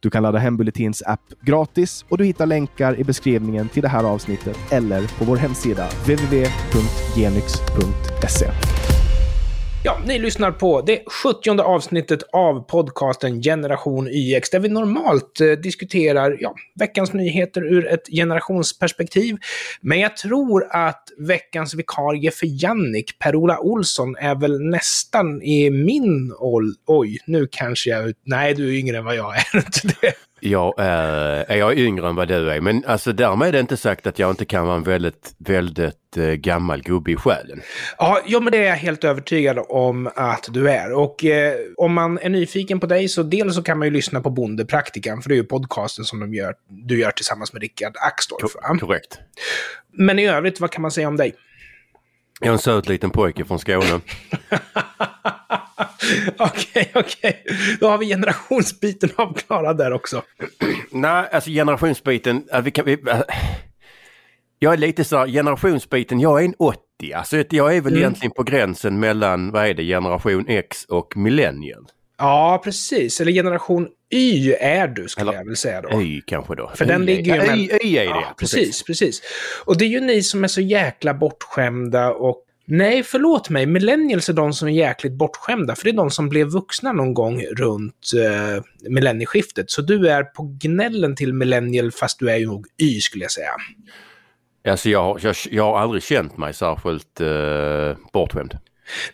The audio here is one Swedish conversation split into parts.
Du kan ladda hem Bulletins app gratis och du hittar länkar i beskrivningen till det här avsnittet eller på vår hemsida www.genyx.se. Ja, ni lyssnar på det 70 avsnittet av podcasten Generation YX, där vi normalt eh, diskuterar ja, veckans nyheter ur ett generationsperspektiv. Men jag tror att veckans vikarie för Jannik, Per-Ola Olsson, är väl nästan i min ålder. Oj, nu kanske jag... Nej, du är yngre än vad jag är, inte det? Jag är, är jag yngre än vad du är, men alltså därmed är det inte sagt att jag inte kan vara en väldigt, väldigt eh, gammal gubbe i själen. Ja, ja, men det är jag helt övertygad om att du är. Och eh, om man är nyfiken på dig så dels så kan man ju lyssna på Bondepraktikan, för det är ju podcasten som de gör, du gör tillsammans med Rickard Axdorff. Ko korrekt. Men i övrigt, vad kan man säga om dig? Jag är en söt liten pojke från Skåne. Okej, okej. Då har vi generationsbiten avklarad där också. Nej, alltså generationsbiten, vi kan, vi, jag är lite så generationsbiten, jag är en 80. Alltså jag är väl mm. egentligen på gränsen mellan, vad är det, generation X och millennial. Ja, precis. Eller generation Y är du, skulle Eller, jag väl säga då. Y kanske då. För y, den ligger ju... Ja, y, y är det, ja, precis, precis. Och det är ju ni som är så jäkla bortskämda och Nej, förlåt mig. Millennials är de som är jäkligt bortskämda, för det är de som blev vuxna någon gång runt eh, millennieskiftet. Så du är på gnällen till millennial, fast du är ju nog Y, skulle jag säga. Alltså jag, jag, jag har aldrig känt mig särskilt eh, bortskämd.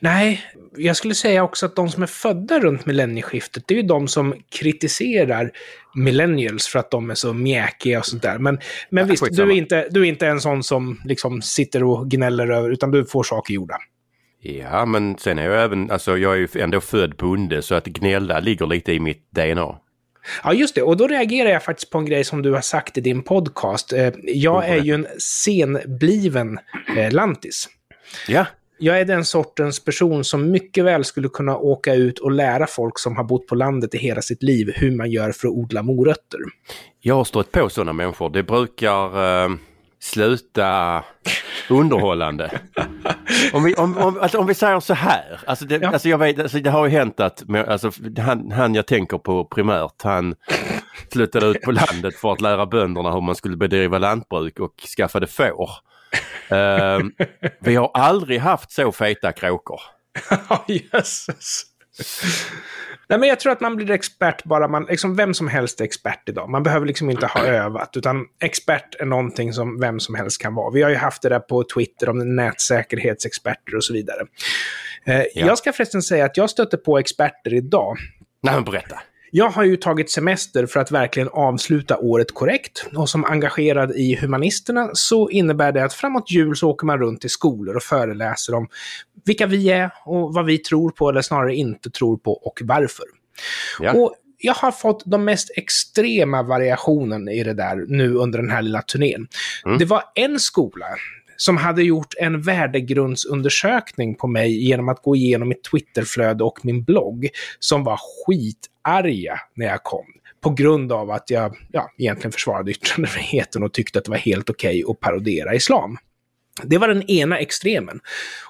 Nej, jag skulle säga också att de som är födda runt millennieskiftet, det är ju de som kritiserar millennials för att de är så mjäkiga och sånt där. Men, men ja, visst, du är, inte, du är inte en sån som liksom sitter och gnäller över, utan du får saker gjorda. Ja, men sen är jag även, alltså jag är ju ändå född bonde så att gnälla ligger lite i mitt DNA. Ja, just det. Och då reagerar jag faktiskt på en grej som du har sagt i din podcast. Eh, jag är ju en senbliven eh, lantis. Ja jag är den sortens person som mycket väl skulle kunna åka ut och lära folk som har bott på landet i hela sitt liv hur man gör för att odla morötter. Jag har stått på sådana människor. Det brukar eh, sluta underhållande. om, vi, om, om, alltså, om vi säger så här, alltså det, ja. alltså jag vet, alltså det har ju hänt att alltså, han, han jag tänker på primärt, han flyttade ut på landet för att lära bönderna hur man skulle bedriva lantbruk och skaffade får. Uh, vi har aldrig haft så feta kråkor. Jösses. Nej, men jag tror att man blir expert bara man, liksom vem som helst är expert idag. Man behöver liksom inte ha övat, utan expert är någonting som vem som helst kan vara. Vi har ju haft det där på Twitter om nätsäkerhetsexperter och så vidare. Eh, ja. Jag ska förresten säga att jag stötte på experter idag. Nej, men berätta. Jag har ju tagit semester för att verkligen avsluta året korrekt. Och som engagerad i humanisterna så innebär det att framåt jul så åker man runt i skolor och föreläser om vilka vi är och vad vi tror på, eller snarare inte tror på och varför. Ja. Och jag har fått de mest extrema variationen i det där nu under den här lilla turnén. Mm. Det var en skola som hade gjort en värdegrundsundersökning på mig genom att gå igenom mitt Twitterflöde och min blogg, som var arga när jag kom. På grund av att jag ja, egentligen försvarade yttrandefriheten och tyckte att det var helt okej okay att parodera islam. Det var den ena extremen.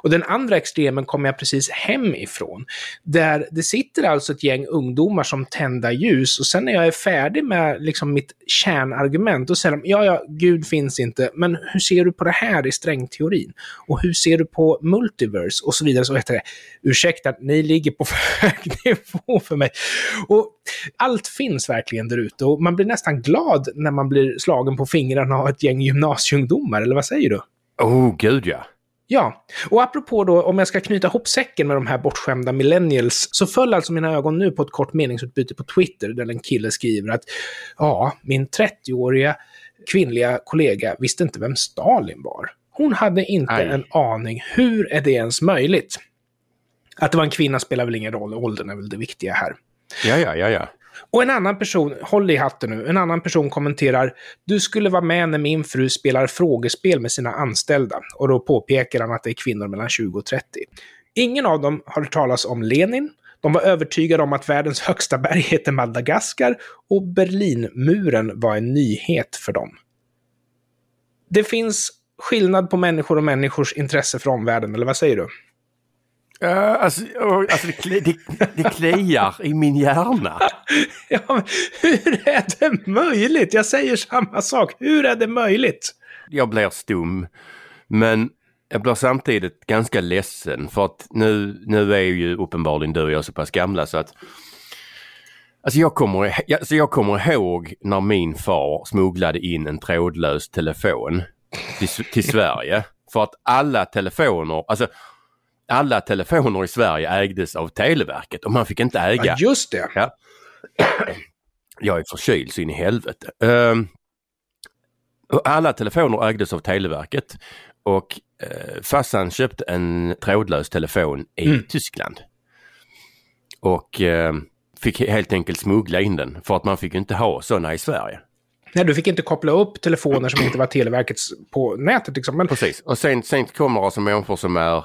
Och den andra extremen kom jag precis hem ifrån. Där det sitter alltså ett gäng ungdomar som tända ljus och sen när jag är färdig med liksom mitt kärnargument, då säger de ja, ja, Gud finns inte, men hur ser du på det här i strängteorin? Och hur ser du på multiverse? Och så vidare. Så heter det, ursäkta, ni ligger på för hög nivå för mig. Och allt finns verkligen där ute och man blir nästan glad när man blir slagen på fingrarna av ett gäng gymnasieungdomar, eller vad säger du? Oh, gud ja. Ja, och apropå då, om jag ska knyta ihop säcken med de här bortskämda millennials, så föll alltså mina ögon nu på ett kort meningsutbyte på Twitter där en kille skriver att ja, min 30-åriga kvinnliga kollega visste inte vem Stalin var. Hon hade inte Aj. en aning. Hur är det ens möjligt? Att det var en kvinna spelar väl ingen roll, åldern är väl det viktiga här. Ja, ja, ja, ja. Och en annan person, håll i hatten nu, en annan person kommenterar Du skulle vara med när min fru spelar frågespel med sina anställda. Och då påpekar han att det är kvinnor mellan 20 och 30. Ingen av dem har hört talas om Lenin. De var övertygade om att världens högsta berg heter Madagaskar och Berlinmuren var en nyhet för dem. Det finns skillnad på människor och människors intresse för omvärlden, eller vad säger du? Uh, alltså, alltså det, det, det kliar i min hjärna. ja, men hur är det möjligt? Jag säger samma sak. Hur är det möjligt? Jag blir stum. Men jag blir samtidigt ganska ledsen för att nu, nu är ju uppenbarligen du och jag så pass gamla så att Alltså jag, kommer, alltså jag kommer ihåg när min far smugglade in en trådlös telefon till, till Sverige. För att alla telefoner, alltså alla telefoner i Sverige ägdes av Televerket och man fick inte äga. Ja, just det. Ja. Jag är förkyld så in i helvete. Um, alla telefoner ägdes av Televerket och uh, farsan köpte en trådlös telefon i mm. Tyskland. Och uh, fick helt enkelt smuggla in den för att man fick inte ha sådana i Sverige. Nej, du fick inte koppla upp telefoner som inte var Televerkets på nätet. Liksom. Men... Precis, och sen, sen kommer alltså människor som är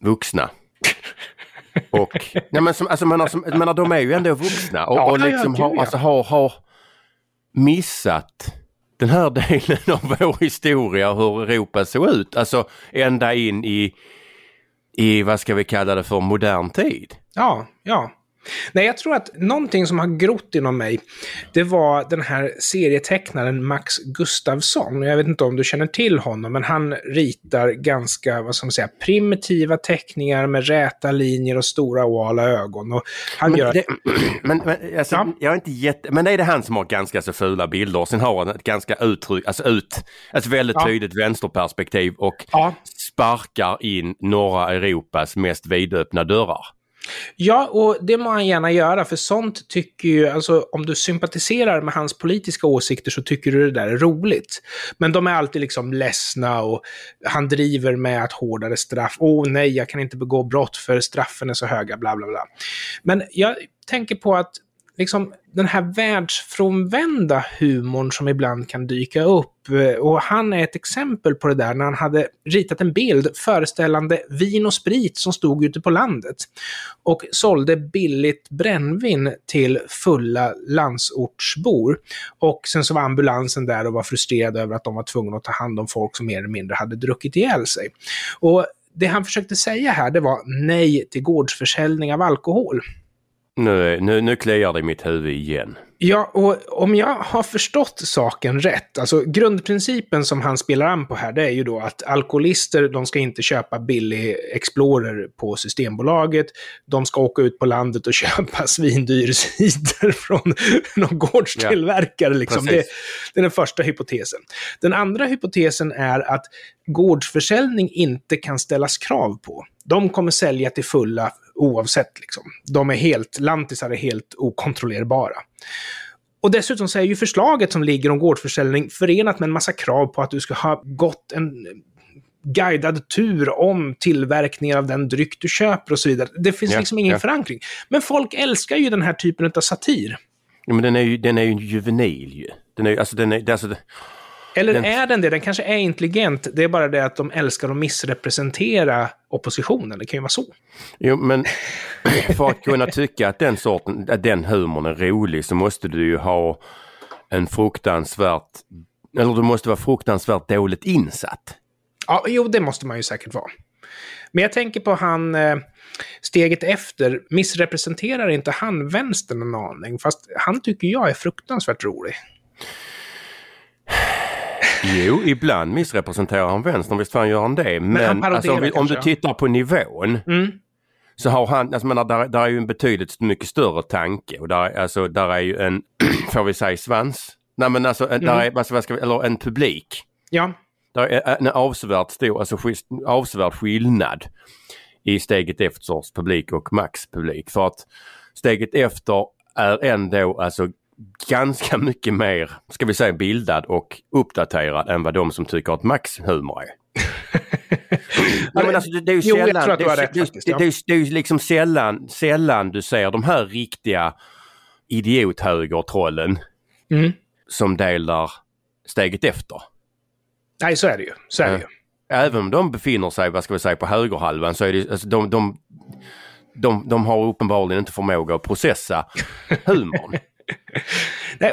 vuxna. Och, nej men som, alltså, men, alltså, men de är ju ändå vuxna och, ja, och liksom ja, har, alltså, har, har missat den här delen av vår historia, hur Europa såg ut. Alltså ända in i, i vad ska vi kalla det för, modern tid. Ja, ja. Nej, jag tror att någonting som har grott inom mig, det var den här serietecknaren Max Gustafsson. Jag vet inte om du känner till honom, men han ritar ganska, vad ska man säga, primitiva teckningar med räta linjer och stora ovala ögon. Och han men, gör... det, men, men alltså, ja. jag är inte jätte... Men det är det han som har ganska så fula bilder och sen har han ett ganska uttryck, alltså ut, ett väldigt ja. tydligt vänsterperspektiv och ja. sparkar in norra Europas mest vidöppna dörrar. Ja, och det må han gärna göra, för sånt tycker ju, alltså om du sympatiserar med hans politiska åsikter så tycker du det där är roligt. Men de är alltid liksom ledsna och han driver med att hårdare straff. Åh oh, nej, jag kan inte begå brott för straffen är så höga, bla bla bla. Men jag tänker på att liksom, den här världsfrånvända humorn som ibland kan dyka upp. Eh, och han är ett exempel på det där när han hade ritat en bild föreställande vin och sprit som stod ute på landet. Och sålde billigt brännvin till fulla landsortsbor. Och sen så var ambulansen där och var frustrerad över att de var tvungna att ta hand om folk som mer eller mindre hade druckit ihjäl sig. Och det han försökte säga här, det var nej till gårdsförsäljning av alkohol. Nu, nu, nu kliar det i mitt huvud igen. Ja, och om jag har förstått saken rätt, alltså grundprincipen som han spelar an på här, det är ju då att alkoholister, de ska inte köpa billig Explorer på Systembolaget. De ska åka ut på landet och köpa svindyr cider från någon gårdstillverkare. Ja, liksom. det, det är den första hypotesen. Den andra hypotesen är att gårdsförsäljning inte kan ställas krav på. De kommer sälja till fulla oavsett. Liksom. De är helt, lantisar är helt okontrollerbara. Och dessutom så är ju förslaget som ligger om gårdsförsäljning förenat med en massa krav på att du ska ha gått en guidad tur om tillverkningen av den dryck du köper och så vidare. Det finns ja, liksom ingen ja. förankring. Men folk älskar ju den här typen av satir. Ja, men den är ju, den är ju juvenil ju. Den är, alltså, den är, alltså, eller den... är den det? Den kanske är intelligent. Det är bara det att de älskar att missrepresentera oppositionen. Det kan ju vara så. Jo, men för att kunna tycka att den sorten, att den humorn är rolig så måste du ju ha en fruktansvärt, eller du måste vara fruktansvärt dåligt insatt. Ja, jo, det måste man ju säkert vara. Men jag tänker på han, eh, steget efter, missrepresenterar inte han vänstern en aning? Fast han tycker jag är fruktansvärt rolig. Jo, ibland missrepresenterar han vänstern, visst fan gör han det. Men, men han alltså, om, vi, om, du tittar på nivån mm. så har han, alltså menar, där, där är ju en betydligt mycket större tanke och där, alltså, där är ju en, får vi säga svans? Nej men alltså, mm. där är, alltså, vad ska vi, eller en publik. Ja. Där är en avsevärt stor, alltså avsevärd skillnad i steget efters publik och Max publik. För att steget efter är ändå alltså ganska mycket mer, ska vi säga bildad och uppdaterad än vad de som tycker att Max-humor är. ja, men alltså, det, är ju sällan, är, det, är liksom sällan, sällan du ser de här riktiga idiothögertrollen Mm. som delar steget efter. Nej, så är det ju. Så är det ju. Även om de befinner sig, vad ska vi säga, på högerhalvan så är det alltså, de, de, de, de har uppenbarligen inte förmåga att processa humorn. Nej,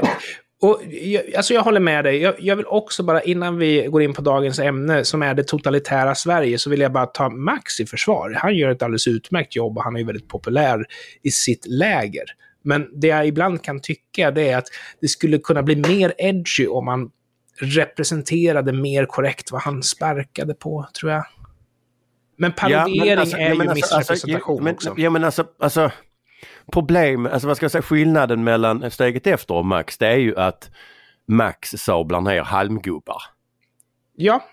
och jag, alltså jag håller med dig. Jag, jag, vill också bara, innan vi går in på dagens ämne, som är det totalitära Sverige, så vill jag bara ta Max i försvar. Han gör ett alldeles utmärkt jobb och han är ju väldigt populär i sitt läger. Men det jag ibland kan tycka det är att det skulle kunna bli mer edgy om man representerade mer korrekt vad han sparkade på, tror jag. Men parodiering ja, men alltså, är ja, men ju alltså, missrepresentation alltså, men, också. Ja men alltså, alltså problem, alltså vad ska jag säga, skillnaden mellan steget efter och Max det är ju att Max sablar ner halmgubbar. Ja.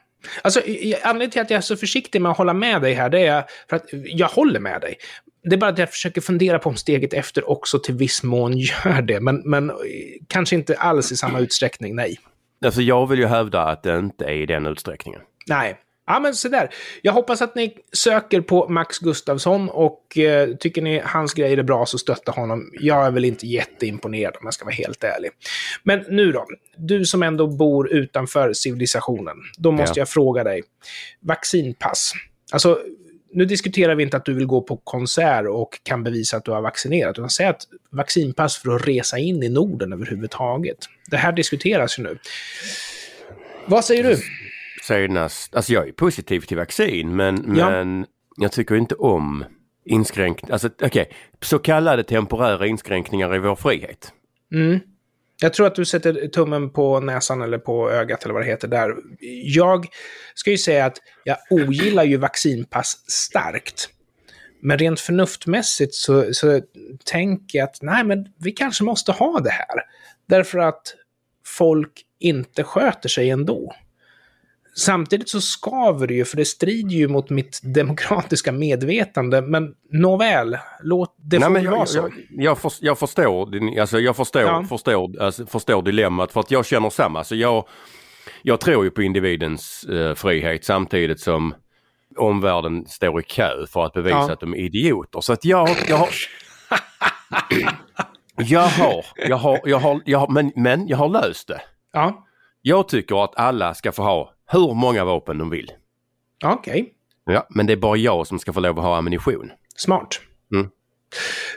Alltså, anledningen till att jag är så försiktig med att hålla med dig här, det är för att jag håller med dig. Det är bara att jag försöker fundera på om steget efter också till viss mån gör det, men, men eh, kanske inte alls i samma utsträckning, nej. Alltså jag vill ju hävda att det inte är i den utsträckningen. Nej. Ja, men så där. Jag hoppas att ni söker på Max Gustafsson och eh, tycker ni hans grejer är bra så stötta honom. Jag är väl inte jätteimponerad om jag ska vara helt ärlig. Men nu då, du som ändå bor utanför civilisationen, då måste Ja. jag fråga dig. Vaccinpass. Alltså, nu diskuterar vi inte att du vill gå på konsert och kan bevisa att du har vaccinerat, utan säg att vaccinpass för att resa in i Norden överhuvudtaget. Det här diskuteras ju nu. Vad säger du? Senast, alltså jag är positiv till vaccin men, Ja. men jag tycker inte om inskränkningar, alltså okej, så kallade temporära inskränkningar i vår frihet. Mm. Jag tror att du sätter tummen på näsan eller på ögat eller vad det heter där. Jag ska ju säga att jag ogillar ju vaccinpass starkt. Men rent förnuftmässigt så, så tänker jag att nej, men vi kanske måste ha det här. Därför att folk inte sköter sig ändå. Samtidigt så skaver det ju, för det strider ju mot mitt demokratiska medvetande. Men nåväl, låt det Nej, men vara jag, så. jag, jag, för, jag förstår, alltså jag förstår, Ja. förstår, alltså förstår dilemmat för att jag känner samma. Så jag, jag tror ju på individens eh, frihet samtidigt som omvärlden står i kö för att bevisa Ja. att de är idioter. Så att jag, jag har... jag har, jag har, jag har, jag har men, men jag har löst det. Ja, Jag tycker att alla ska få ha hur många vapen de vill. okej. Ja, men det är bara jag som ska få lov att ha ammunition. Smart. Mm.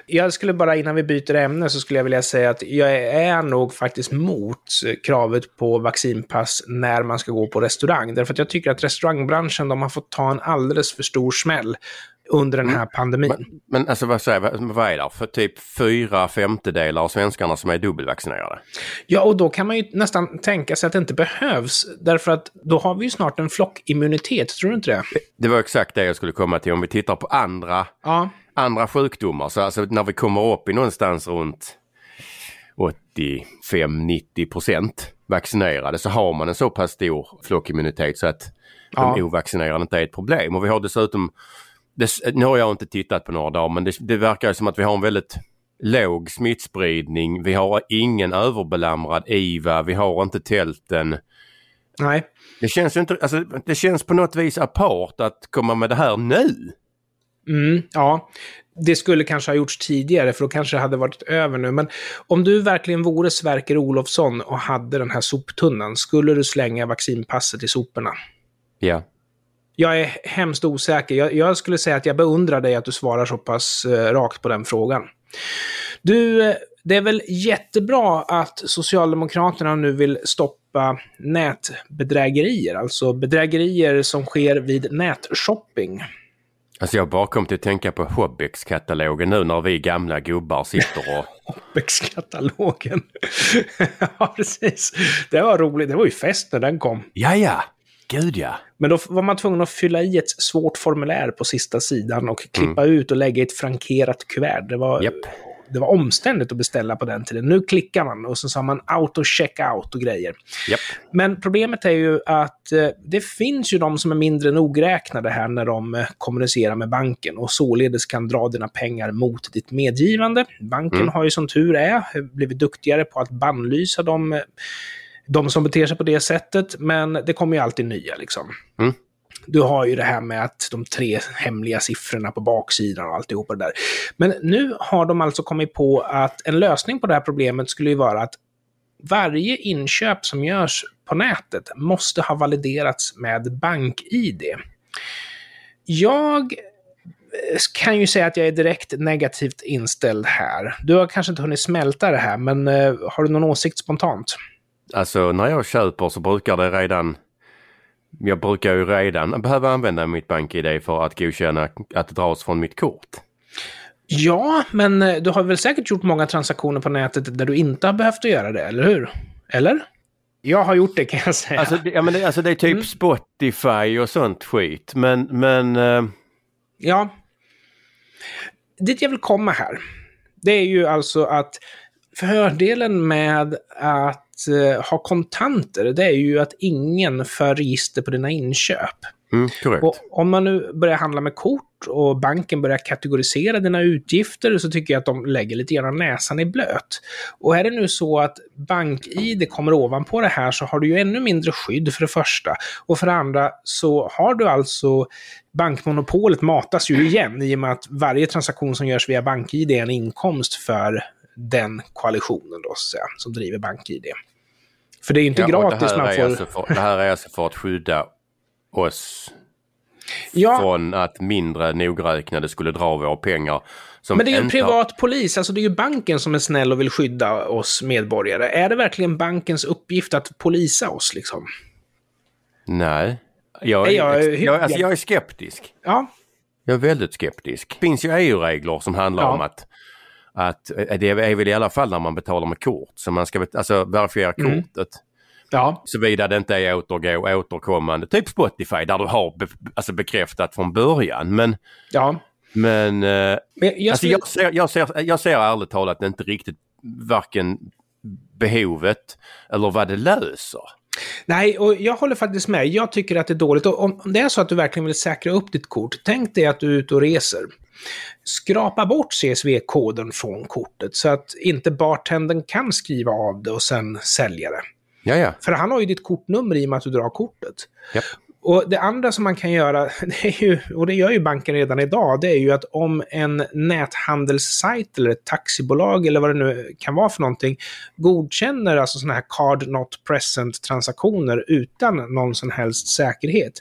Jag skulle bara, innan vi byter ämne, så skulle jag vilja säga att jag är nog faktiskt mot kravet på vaccinpass när man ska gå på restaurang. Därför att jag tycker att restaurangbranschen, de har fått ta en alldeles för stor smäll under den här pandemin. Men, men alltså vad, säger, vad, vad är det för typ fyra femtedelar av svenskarna som är dubbelvaccinerade? Ja, och då kan man ju nästan tänka sig att det inte behövs. Därför att då har vi ju snart en flockimmunitet, tror du inte det? Det var exakt det jag skulle komma till om vi tittar på andra, Ja. andra sjukdomar. Så alltså när vi kommer upp i någonstans runt 85-90 procent vaccinerade så har man en så pass stor flockimmunitet så att Ja. de ovaccinerade inte är ett problem. Och vi har dessutom, det, nu har jag inte tittat på några dagar men det, det verkar som att vi har en väldigt låg smittspridning. Vi har ingen överbelamrad IVA, vi har inte tälten. Nej. Det känns inte, alltså, det känns på något vis apart att komma med det här nu. Mm, ja, det skulle kanske ha gjorts tidigare, för då kanske det hade varit över nu. Men om du verkligen vore Sverker Olofsson och hade den här soptunnan, skulle du slänga vaccinpasset i soporna? Ja. Jag är hemskt osäker. Jag, jag skulle säga att jag beundrar dig att du svarar så pass eh, rakt på den frågan. Du, eh, det är väl jättebra att Socialdemokraterna nu vill stoppa nätbedrägerier, alltså bedrägerier som sker vid nätshopping. Alltså jag bara kom till att tänka på Hobbex-katalogen nu när vi gamla gubbar sitter och... Hobbex-katalogen. ja, precis. Det var roligt. Det var ju fest när den kom. Ja, ja. Gud ja. Men då var man tvungen att fylla i ett svårt formulär på sista sidan och klippa ut och lägga i ett frankerat kuvert. Det var, Japp. det var omständigt att beställa på den tiden. Nu klickar man och så sa man auto checkout och grejer. Japp. Men problemet är ju att eh, det finns ju de som är mindre nogräknade här när de eh, kommunicerar med banken och således kan dra dina pengar mot ditt medgivande. Banken Mm. har ju som tur är eh, blivit duktigare på att bannlysa de, eh, de som beter sig på det sättet, men det kommer ju alltid nya liksom. Mm. Du har ju det här med att de tre hemliga siffrorna på baksidan och alltihopa det där. Men nu har de alltså kommit på att en lösning på det här problemet skulle ju vara att varje inköp som görs på nätet måste ha validerats med BankID. Jag kan ju säga att jag är direkt negativt inställd här. Du har kanske inte hunnit smälta det här, men uh, har du någon åsikt spontant? Alltså när jag köper så brukar det redan jag brukar ju redan behöva använda mitt BankID för att godkänna att det dras från mitt kort. Ja, men eh, du har väl säkert gjort många transaktioner på nätet där du inte har behövt att göra det, eller hur? Eller? Jag har gjort det kan jag säga. Alltså, det, ja, men det, alltså det är typ mm. Spotify och sånt skit, men... men uh... Ja. Dit jag vill komma här, det är ju alltså att fördelen med att uh, ha kontanter, det är ju att ingen för register på dina inköp. Mm, och om man nu börjar handla med kort och banken börjar kategorisera dina utgifter så tycker jag att de lägger lite grann näsan i blöt. Och är det nu så att BankID kommer ovanpå det här så har du ju ännu mindre skydd för det första. Och för det andra så har du alltså bankmonopolet matas ju igen i och med att varje transaktion som görs via BankID är en inkomst för den koalitionen då, så säga, som driver BankID. För det är inte ja, gratis man får... Alltså för, det här är alltså för att skydda oss ja. från att mindre nogräknade skulle dra våra pengar. Men det är ju en privat har... polis, alltså det är ju banken som är snäll och vill skydda oss medborgare. Är det verkligen bankens uppgift att polisa oss liksom? Nej. Jag, är, jag, jag, alltså, jag är skeptisk. Ja. Jag är väldigt skeptisk. Det finns ju EU-regler som handlar ja. om att att eh, det är väl i alla fall när man betalar med kort. Så man ska alltså verifiera mm. kortet. Ja. Såvida det inte är återgå, återkommande, typ Spotify där du har be, alltså bekräftat från början. Men, ja. men, eh, men jag, alltså jag, ser, jag, ser, jag ser ärligt talat inte riktigt varken behovet eller vad det löser. Nej, och jag håller faktiskt med. Jag tycker att det är dåligt. Och om det är så att du verkligen vill säkra upp ditt kort, tänk dig att du är ute och reser. Skrapa bort CSV-koden från kortet så att inte bartendern kan skriva av det och sen sälja det. Jaja. För han har ju ditt kortnummer i och med att du drar kortet. Japp. Och det andra som man kan göra, det är ju, och det gör ju banken redan idag, det är ju att om en näthandelssajt eller ett taxibolag eller vad det nu kan vara för någonting godkänner alltså sådana här card not present transaktioner utan någon som helst säkerhet,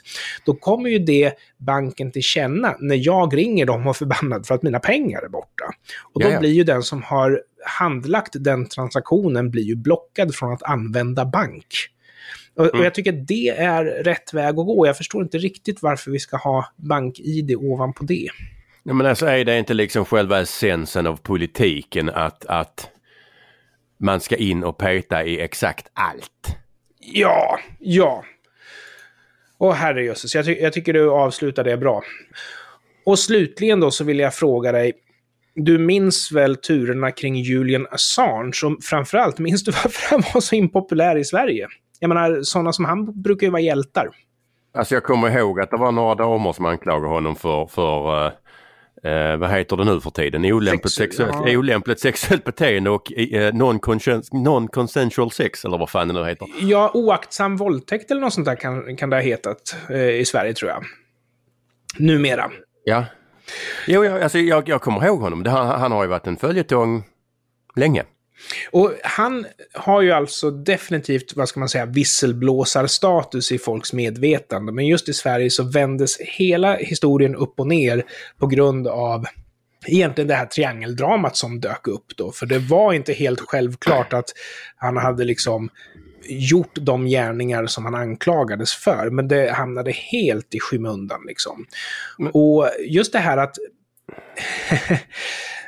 då kommer ju det banken till känna när jag ringer dem och förbannad för att mina pengar är borta. Och då Jaja. blir ju den som har handlagt den transaktionen blir ju blockad från att använda bank. Och, mm. och, jag tycker det är rätt väg att gå. Jag förstår inte riktigt varför vi ska ha bank-id ovanpå det. Ja, men alltså är det inte liksom själva essensen av politiken att, att man ska in och peta i exakt allt? Ja, ja. Åh herrejösses, jag, ty jag tycker du avslutar det bra. Och slutligen då så vill jag fråga dig, du minns väl turerna kring Julian Assange och framförallt minns du varför han var så impopulär i Sverige? Jag menar, sådana som han brukar ju vara hjältar. Alltså jag kommer ihåg att det var några damer som anklagade honom för, för eh, vad heter det nu för tiden? Olämpligt, Sex, sexuellt, ja. olämpligt sexuellt beteende och eh, non-consensual sex eller vad fan det nu heter. Ja, oaktsam våldtäkt eller något sånt där kan, kan det ha hetat eh, i Sverige tror jag. Numera. Ja. Jo, jag, alltså, jag, jag kommer ihåg honom. Han, han har ju varit en följetong länge. Och han har ju alltså definitivt, vad ska man säga, visselblåsarstatus i folks medvetande. Men just i Sverige så vändes hela historien upp och ner på grund av egentligen det här triangeldramat som dök upp då. För det var inte helt självklart att han hade liksom gjort de gärningar som han anklagades för. Men det hamnade helt i skymundan liksom. Och just det här att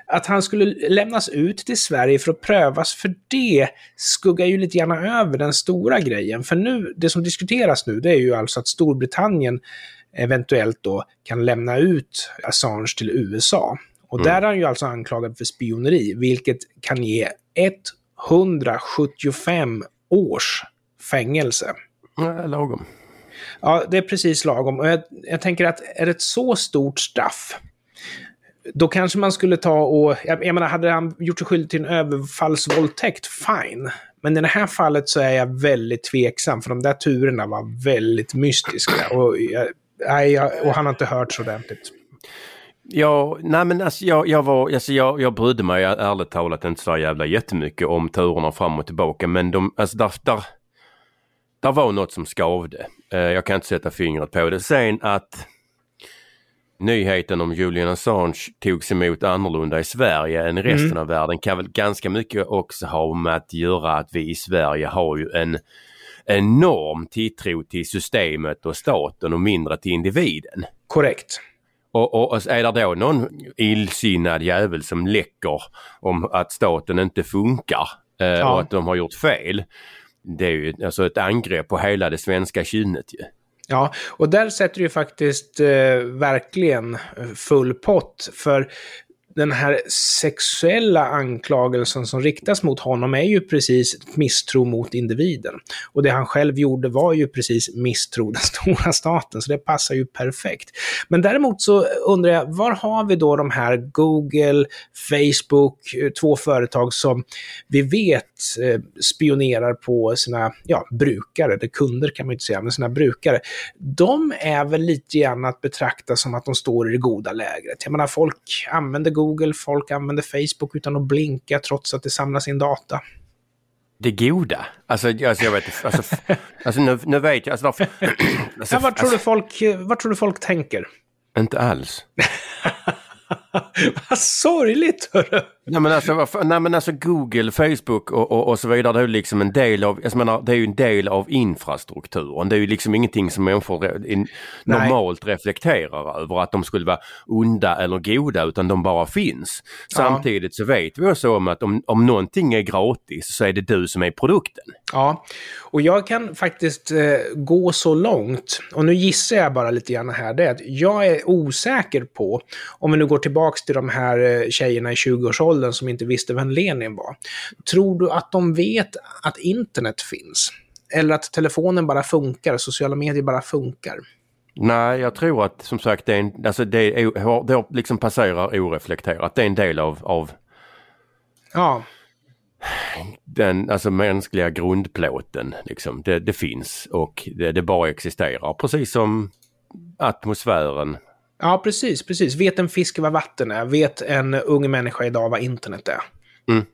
att han skulle lämnas ut till Sverige för att prövas för det skuggar ju lite grann över den stora grejen. För nu, det som diskuteras nu, det är ju alltså att Storbritannien eventuellt då kan lämna ut Assange till USA. Och mm. där är han ju alltså anklagad för spioneri, vilket kan ge 175 års fängelse. Ja, lagom. Ja, det är precis lagom. Och jag, jag tänker att är det ett så stort straff då kanske man skulle ta och... Jag, jag menar, hade han gjort sig skyldig till en överfallsvåldtäkt, fine. Men i det här fallet så är jag väldigt tveksam, för de där turerna var väldigt mystiska. Och jag, nej, jag, och han har inte hört så ordentligt. Ja, nej men alltså jag, jag var, alltså jag, jag brydde mig ärligt talat inte så jävla jättemycket om turerna fram och tillbaka men de, alltså där, där, där var något som skavde. Eh, jag kan inte sätta fingret på det. Sen att nyheten om Julian Assange togs emot annorlunda i Sverige än i resten mm. av världen kan väl ganska mycket också ha med att göra att vi i Sverige har ju en enorm tilltro till systemet och staten och mindre till individen. Korrekt. Och, och, och är det då någon illsinnad jävel som läcker om att staten inte funkar eh, ja. och att de har gjort fel. Det är ju alltså ett angrepp på hela det svenska kynnet ju. Ja, och där sätter du ju faktiskt eh, verkligen full pott. För den här sexuella anklagelsen som riktas mot honom är ju precis misstro mot individen. Och det han själv gjorde var ju precis misstro den stora staten, så det passar ju perfekt. Men däremot så undrar jag, var har vi då de här Google, Facebook, eh, två företag som vi vet eh, spionerar på sina ja, brukare, eller kunder kan man ju inte säga, men sina brukare. De är väl lite grann att betrakta som att de står i det goda lägret. Jag menar, folk använder Google Google, folk använder Facebook utan att blinka trots att det samlas in data. Det goda? Alltså, alltså jag vet alltså, alltså nu, nu vet jag. Alltså, alltså, ja, vad, tror du folk, vad tror du folk tänker? Inte alls. Vad sorgligt hörru! Nej men alltså, nej, men alltså Google, Facebook och, och, och, så vidare, det är ju liksom en del av, jag menar, det är ju en del av infrastrukturen. Det är ju liksom ingenting som människor in, normalt reflekterar över att de skulle vara onda eller goda utan de bara finns. Samtidigt så vet vi också om att om, om någonting är gratis så är det du som är produkten. Ja, och jag kan faktiskt eh, gå så långt, och nu gissar jag bara lite grann här, det är att jag är osäker på, om vi nu går tillbaks till de här eh, tjejerna i 20-årsåldern som inte visste vem Lenin var. Tror du att de vet att internet finns? Eller att telefonen bara funkar, sociala medier bara funkar? Nej, jag tror att som sagt det, är en, alltså det, är, det liksom passerar oreflekterat. Det är en del av, av ja. den alltså mänskliga grundplåten. Liksom. Det, det finns och det, det bara existerar. Precis som atmosfären Ja, precis, precis. Vet en fisk vad vatten är? Vet en ung människa idag vad internet är? Mm.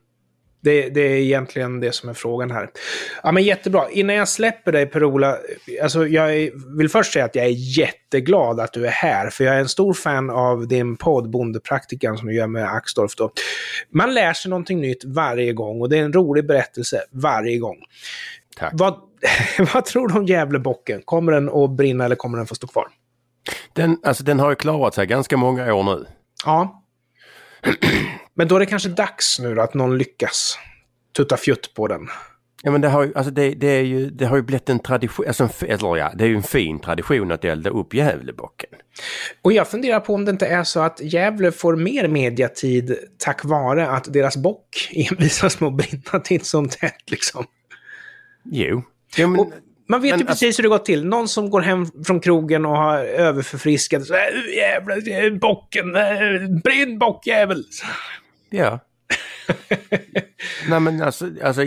Det, det, är egentligen det som är frågan här. Ja, men jättebra. Innan jag släpper dig Per-Ola, alltså jag vill först säga att jag är jätteglad att du är här, för jag är en stor fan av din podd Bondepraktikan som du gör med Axdorff. Då. Man lär sig någonting nytt varje gång och det är en rolig berättelse varje gång. Tack. Vad, vad tror du om Gävlebocken? Kommer den att brinna eller kommer den få stå kvar? Den, alltså den har ju klarat sig ganska många år nu. Ja. Men då är det kanske dags nu då att någon lyckas tutta fjutt på den. Ja men det har ju, alltså det, det, är ju, det har ju blivit en tradition, alltså, eller ja, det är ju en fin tradition att elda upp Gävlebocken. Och jag funderar på om det inte är så att Gävle får mer mediatid tack vare att deras bock envisas med att brinna till som tätt liksom. Jo. Ja, men... och, man vet men, ju precis hur det går till. Någon som går hem från krogen och har överförfriskat. Så, äh, jävlar, bocken, äh, brinn bockjävel! Ja. Nej men alltså, alltså...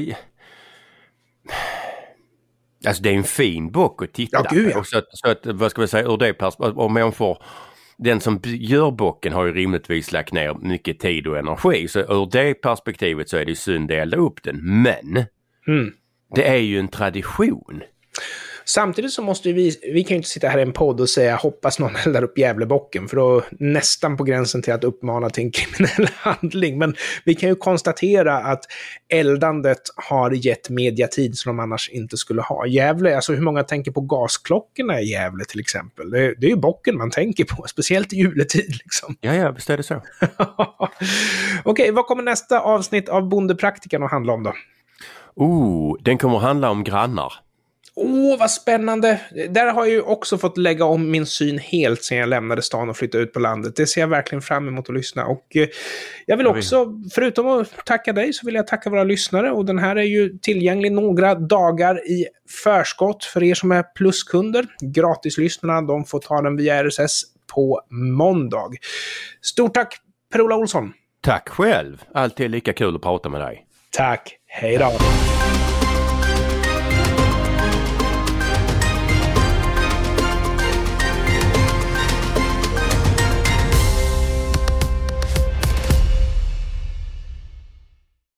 Alltså det är en fin bock att titta ja, gud, ja. på. Så så att, vad ska vi säga, ur det perspektivet, om människor den som gör bocken har ju rimligtvis lagt ner mycket tid och energi. Så ur det perspektivet så är det synd att elda upp den. Men mm. det är ju en tradition. Samtidigt så måste vi, vi kan ju inte sitta här i en podd och säga hoppas någon eldar upp Gävlebocken, för då nästan på gränsen till att uppmana till en kriminell handling. Men vi kan ju konstatera att eldandet har gett mediatid som de annars inte skulle ha. Gävle, alltså hur många tänker på gasklockorna i Gävle till exempel? Det, det är ju bocken man tänker på, speciellt i juletid. Liksom. Ja, ja, visst är det så. Okej, okay, vad kommer nästa avsnitt av Bondepraktikan att handla om då? Oh, den kommer att handla om grannar. Åh, vad spännande! Där har jag ju också fått lägga om min syn helt sen jag lämnade stan och flyttade ut på landet. Det ser jag verkligen fram emot att lyssna. Och eh, jag vill också, förutom att tacka dig, så vill jag tacka våra lyssnare. Och den här är ju tillgänglig några dagar i förskott för er som är pluskunder. Gratislyssnarna, de får ta den via RSS på måndag. Stort tack Per-Ola Olsson! Tack själv! Alltid lika kul att prata med dig. Tack! Hej då!